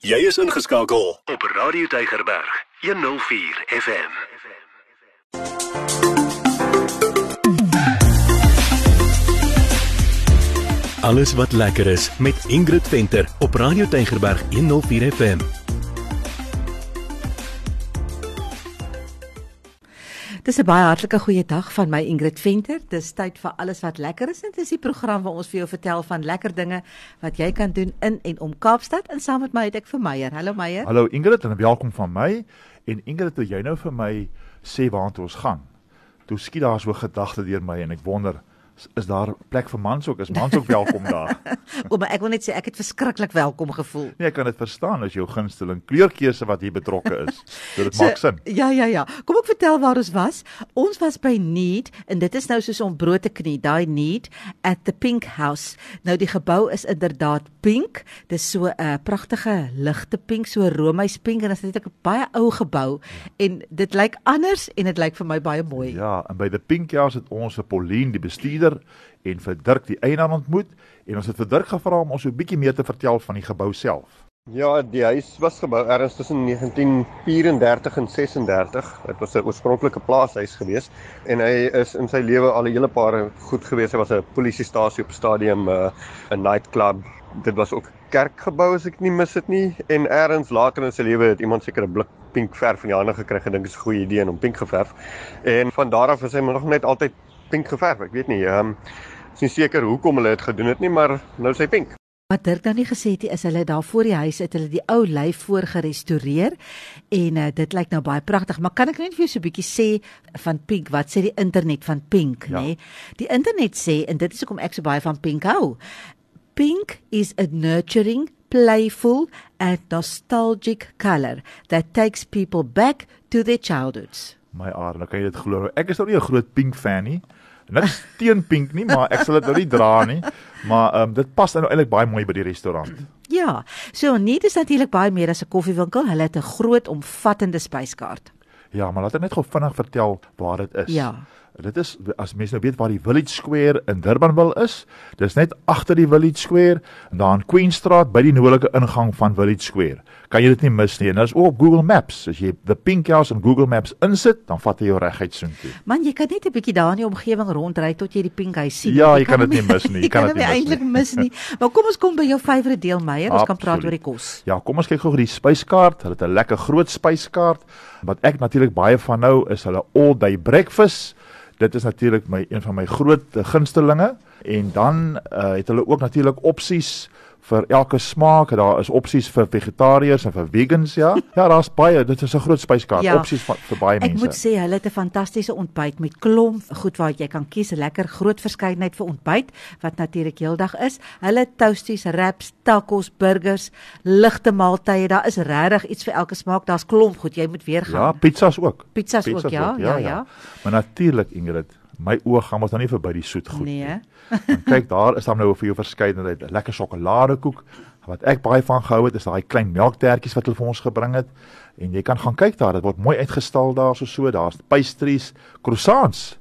Jy is ingeskakel op Radio Tygerberg 104 FM. Alles wat lekker is met Ingrid Venter op Radio Tygerberg 104 FM. Dis 'n baie hartlike goeie dag van my Ingrid Venter. Dis tyd vir alles wat lekker is en dis die program waar ons vir jou vertel van lekker dinge wat jy kan doen in en om Kaapstad en saam met my het ek vir Meyer. Hallo Meyer. Hallo Ingrid en welkom van my. En Ingrid, toe jy nou vir my sê waartoe ons gaan. Toe skiet daar so gedagte deur my en ek wonder is daar plek vir mans ook? Is mans ook welkom daar? Ouma, ek wil net sê ek het verskriklik welkom gevoel. Nee, ek kan dit verstaan as jou gunsteling kleurkeuse wat hier betrokke is. So dit so, maak sin. Ja, ja, ja. Kom ek vertel waar ons was. Ons was by Need en dit is nou soos om brood te knie, daai Need at the Pink House. Nou die gebou is inderdaad pink. Dis so 'n uh, pragtige ligte pink, so romeis pink en dit is 'n baie ou gebou en dit lyk anders en dit lyk vir my baie mooi. Ja, en by the Pink House het ons 'n Pauline die bestuurder Pieter en vir Dirk die eienaar ontmoet en ons het vir Dirk gevra om ons 'n bietjie meer te vertel van die gebou self. Ja, die huis was gebou ergens tussen 1934 en 36. Dit was 'n oorspronklike plaashuis gewees en hy is in sy lewe al 'n hele paar goed gewees. Hy was 'n polisiestasie op stadium, uh, 'n nightclub. Dit was ook kerkgebou as ek nie mis dit nie en ergens later in sy lewe het iemand seker 'n blik pink verf in die hande gekry en dink dit is 'n goeie idee om pink geverf. En van daar af is hy nog net altyd pink geverf. Ek weet nie, ehm um, is nie seker hoekom hulle dit gedoen het nie, maar nou sê pink. Wat Dirk nou nie gesê het, is hulle daar voor die huis het hulle die ou lyf voor gerestoreer en uh, dit lyk nou baie pragtig, maar kan ek net vir jou so 'n bietjie sê van pink, wat sê die internet van pink, ja. nê? Die internet sê en dit is hoekom ek so baie van pink hou. Pink is a nurturing, playful and nostalgic color that takes people back to their childhoods my aard. Nou kan jy dit glo. Ek is nou nie 'n groot pink fan nie. Niks teen pink nie, maar ek sal dit nou nie dra nie. Maar ehm um, dit pas nou eintlik baie mooi by die restaurant. Ja. So nie dis natuurlik baie meer as 'n koffiewinkel. Hulle het 'n groot omvattende spyskaart. Ja, maar laat ek net gou vinnig vertel waar dit is. Ja. Dit is as mense nou weet waar die Village Square in Durbanville is, dis net agter die Village Square en daar in Queenstraat by die noordelike ingang van Village Square kan jy dit nie mis nie. En dit is ook op Google Maps. As jy the Pink House in Google Maps insit, dan vat hy jou reguit soontoe. Man, jy kan net 'n bietjie daar in die omgewing rondry tot jy die Pink House sien. Ja, jy, jy kan dit nie mis nie. Jy kan dit nie eintlik mis nie. Maar kom ons kom by jou favourite deel, Meyer. Ons kan praat oor die kos. Ja, kom ons kyk gou oor die spyskaart. Hulle het 'n lekker groot spyskaart. Wat ek natuurlik baie van nou is hulle all day breakfast. Dit is natuurlik my een van my groot gunstelinge. En dan uh, het hulle ook natuurlik opsies vir elke smaak. Daar is opsies vir vegetariërs en vir vegans, ja. Ja, daar's baie. Dit is 'n groot spyskaart. Ja, opsies vir, vir baie mense. Ek moet sê hulle het 'n fantastiese ontbyt met klomp goed waar jy kan kies, 'n lekker groot verskeidenheid vir ontbyt wat natuurlik heeldag is. Hulle toasties, wraps, tacos, burgers, ligte maaltye. Daar is regtig iets vir elke smaak. Daar's klomp goed. Jy moet weer gaan. Ja, pizzas ook. Pizzas, pizzas ook, ja, ook, ja, ja, ja, ja. Maar natuurlik Ingrid, my oë gaan mos nou nie verby die soet goed nee. nie. En kyk, daar is dan nou vir jou verskeidenheid, lekker sjokoladekoek. Wat ek baie van gehou het, is daai klein melktertjies wat hulle vir ons gebring het. En jy kan gaan kyk daar, dit word mooi uitgestal daar so so. Daar's pastries, croissants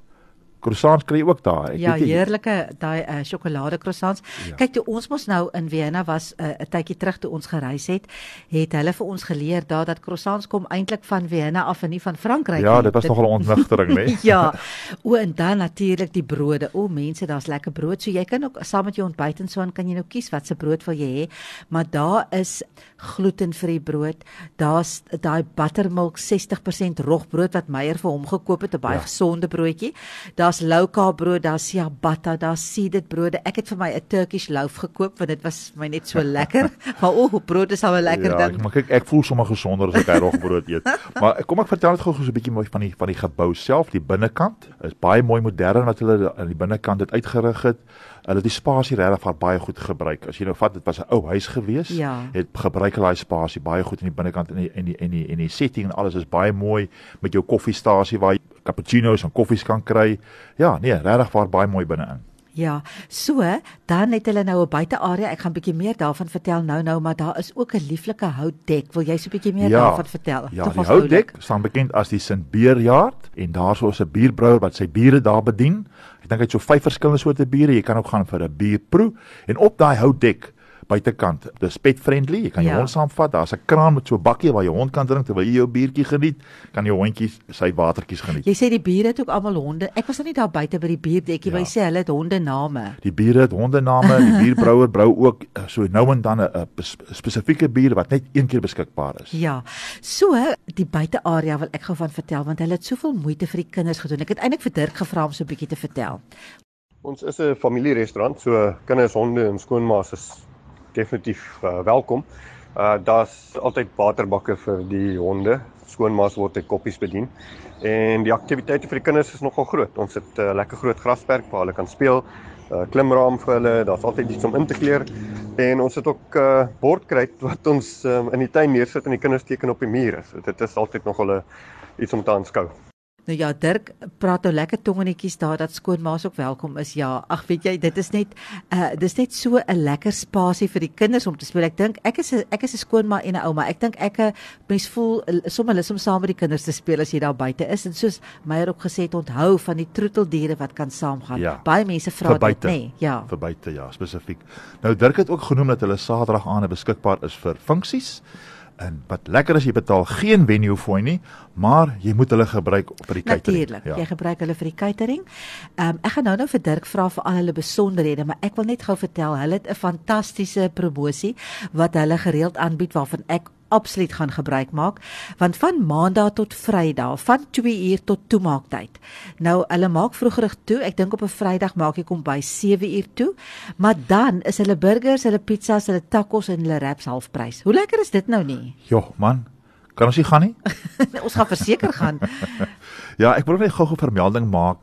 croissants kry ook daar. Ek ja, heerlike daai uh, sjokolade croissants. Ja. Kyk toe ons mos nou in Vienna was eh, 'n uh, tydjie terug toe ons gereis het, het hulle vir ons geleer daar dat croissants kom eintlik van Vienna af en nie van Frankryk ja, nie. Ja, dit was nogal 'n ontnigtering, né? ja. O en dan natuurlik die brode. O mense, daar's lekker brood. So jy kan ook saam met jou ontbyt en so aan kan jy nou kies watse brood wil jy hê. Maar daar is glutenvrye brood. Daar's daai buttermilk 60% rogbrood wat Meyer vir hom gekoop het, 'n baie ja. gesonde broodjie. Daar daar's carb brood, daar's ciabatta, daar's seeded brode. Ek het vir my 'n Turkish loaf gekoop want dit was vir my net so lekker. maar o, oh, brood is al 'n lekker ja, ding. Maar kyk, ek voel sommer gesonder as ek hy rogbrood eet. maar kom ek vertel net gou so 'n bietjie mooi van die van die gebou self, die binnekant. Is baie mooi modern wat hulle aan die binnekant dit uitgerig het. Hulle het die spasie regtig vir baie goed gebruik. As jy nou vat, dit was 'n ou huis gewees. Ja. Het gebruik hulle daai spasie baie goed in die binnekant en die en die en die en die setting en alles is baie mooi met jou koffiestasie waar jy cappuccino's en koffies kan kry. Ja, nee, regtig baie mooi binne-in. Ja, so dan het hulle nou 'n buitearea. Ek gaan bietjie meer daarvan vertel nou-nou, maar daar is ook 'n lieflike houtdek. Wil jy so 'n bietjie meer ja, daarvan vertel? Ja, die houtdek staan bekend as die St Beerjaard en daarso is 'n bierbrouwer wat sy biere daar bedien. Ek dink hy het so vyf verskillende soorte biere. Jy kan ook gaan vir 'n bierproe en op daai houtdek buitekant. Dis pet friendly. Jy kan jou Ja. hond saamvat. Daar's 'n kraan met so 'n bakkie waar jou hond kan drink terwyl jy jou biertjie geniet. Kan jou hondjie sy watertjies geniet. Jy sê die bure het ook almal honde. Ek was nog nie daar buite by die buurdekkie, Ja. maar jy sê hulle het honde name. Die biere het hondename, die bierbrouwer brou ook eh, so nou en dan 'n spesifieke bier wat net een keer beskikbaar is. Ja. So, die buitearea wil ek gou van vertel want hulle het soveel moeite vir die kinders gedoen. Ek het eintlik vir Dirk gevra om so 'n bietjie te vertel. Ons is 'n familierestaurant, so kinders, honde en skoonmaas is definitief uh, welkom. Uh daar's altyd waterbakke vir die honde. Skoonmaas word met koppies bedien. En die aktiwiteite vir die kinders is nogal groot. Ons het 'n uh, lekker groot grasperk waar hulle kan speel. 'n uh, Klimraam vir hulle, daar's altyd iets om in te kleer. En ons het ook 'n uh, bordkruit wat ons um, in die tuin neersit en die kinders teken op die mure. So dit is altyd nogal 'n iets om te aanskou. Nou ja, Dirk praat nou lekker tongenetjies daar dat skoonmaas ook welkom is. Ja, ag weet jy, dit is net uh dis net so 'n lekker spasie vir die kinders om te speel. Ek dink ek is 'n ek is 'n skoonma en 'n ouma. Ek dink ek 'n mens voel eh, sommer lus om saam met die kinders te speel as jy daar buite is en soos Meyer ook gesê het, onthou van die troeteldiere wat kan saamgaan. Ja. Baie mense vra dit, nê? Nee, ja. vir buite ja, spesifiek. Nou Dirk het ook genoem dat hulle Saterdag aande beskikbaar is vir funksies. En wat lekker is jy betaal geen venue fooi nie, maar jy moet hulle gebruik op die catering. Natuurlik. Ja. Jy gebruik hulle vir die catering. Ehm um, ek gaan nou nou vir Dirk vra vir al hulle besonderhede, maar ek wil net gou vertel, hulle het 'n fantastiese promosie wat hulle gereeld aanbied waarvan ek absoluut gaan gebruik maak want van maandag tot vrydag van 2 uur tot toemaaktyd. Nou hulle maak vroegerig toe. Ek dink op 'n Vrydag maak jy kom by 7 uur toe. Maar dan is hulle burgers, hulle pizzas, hulle tacos en hulle wraps halfprys. Hoe lekker is dit nou nie? Joh, man. Kan ons nie gaan nie? Ons gaan verseker gaan. Ja, ek wil net gou-gou vermelding maak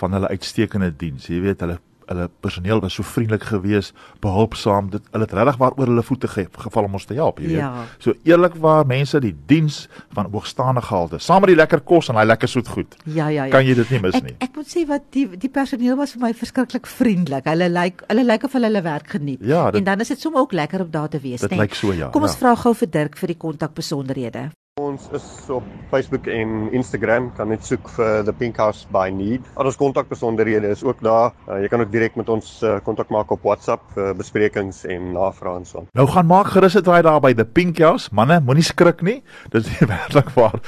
van hulle uitstekende diens. Jy weet, hulle hulle personeel was so vriendelik geweest, behulpsaam. Dit hulle het regtig waaroor hulle voete ge, geval om ons te help, jy weet. Ja. So eerlikwaar mense die diens van hoogstaande gehalte, saam met die lekker kos en daai lekker soet goed. Ja, ja, ja. Kan jy dit nie mis nie? Ek ek moet sê wat die die personeel was vir my verskriklik vriendelik. Hulle lyk hulle lyk of hulle hulle werk geniet. Ja, dit- en dan is dit sommer ook lekker om daar te wees, Dit né? lyk so, ja, Kom ons ja. vra gou vir Dirk vir die kontakbesonderhede. Ons is op Facebook en Instagram kan net soek vir The Pink House by Need. Al ons kontakbesonderhede is ook daar. Uh, jy kan ook direk met ons uh, kontak maak op WhatsApp vir besprekings en navrae en so. Nou gaan maak gerus dit raai daar by the Pink House. Manne, moenie skrik nie. Dit is nie werklik waar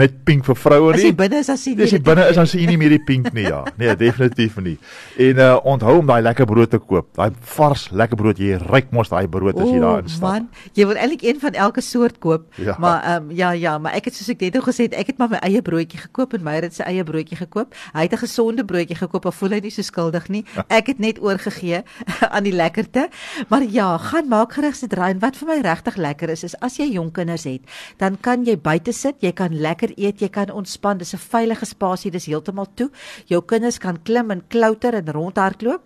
net pink vir vroue As nie. jy binne is as jy Dis jy binne is dan sien jy nie meer die pink nie ja. Nee, definitief nie. En uh onthou om daai lekker brood te koop. Daai vars lekker brood, jy ryk mos daai brood as jy daar instap. man, jy wil eintlik een van elke soort koop. Ja. Maar ehm um, ja ja, maar ek het soos ek net nou gesê het, ek het maar my eie broodjie gekoop en Meyer het sy eie broodjie gekoop. Hy het 'n gesonde broodjie gekoop, of voel hy nie so skuldig nie. Ek het net oorgegee aan die lekkerte. Maar ja, gaan maak gerus dit draai en wat vir my regtig lekker is is as jy jonk kinders het, dan kan jy buite sit, jy kan lekker eet, jy kan ontspan. Dis 'n veilige spasie, dis heeltemal toe. Jou kinders kan klim en klouter en rondhardloop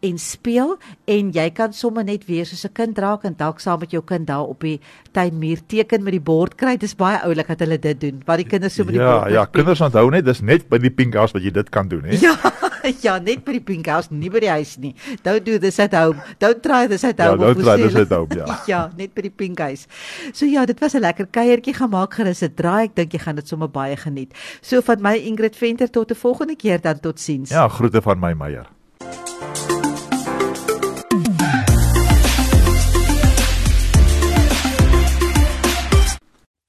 en speel en jy kan sommer net weer soos 'n kind raak en dalk saam met jou kind daar op die tuinmuur teken met die bord kry. Dis baie oulik dat hulle dit doen. Wat die kinders so met die Ja, ja, kinders onthou net dis net by die Pink House wat jy dit kan doen, hè. Ja, ja, net by die pink house, nie by die huis nie. Don't do this at home. Don't try this at Ja, home. don't of try this at home, ja. ja, net by die pink huis. So ja, dit was 'n lekker kuiertjie gemaak gerus. Dit draai, ek dink jy gaan dit sommer baie geniet. So van my Ingrid Venter tot 'n volgende keer dan totsiens. Ja, groete van my Meyer.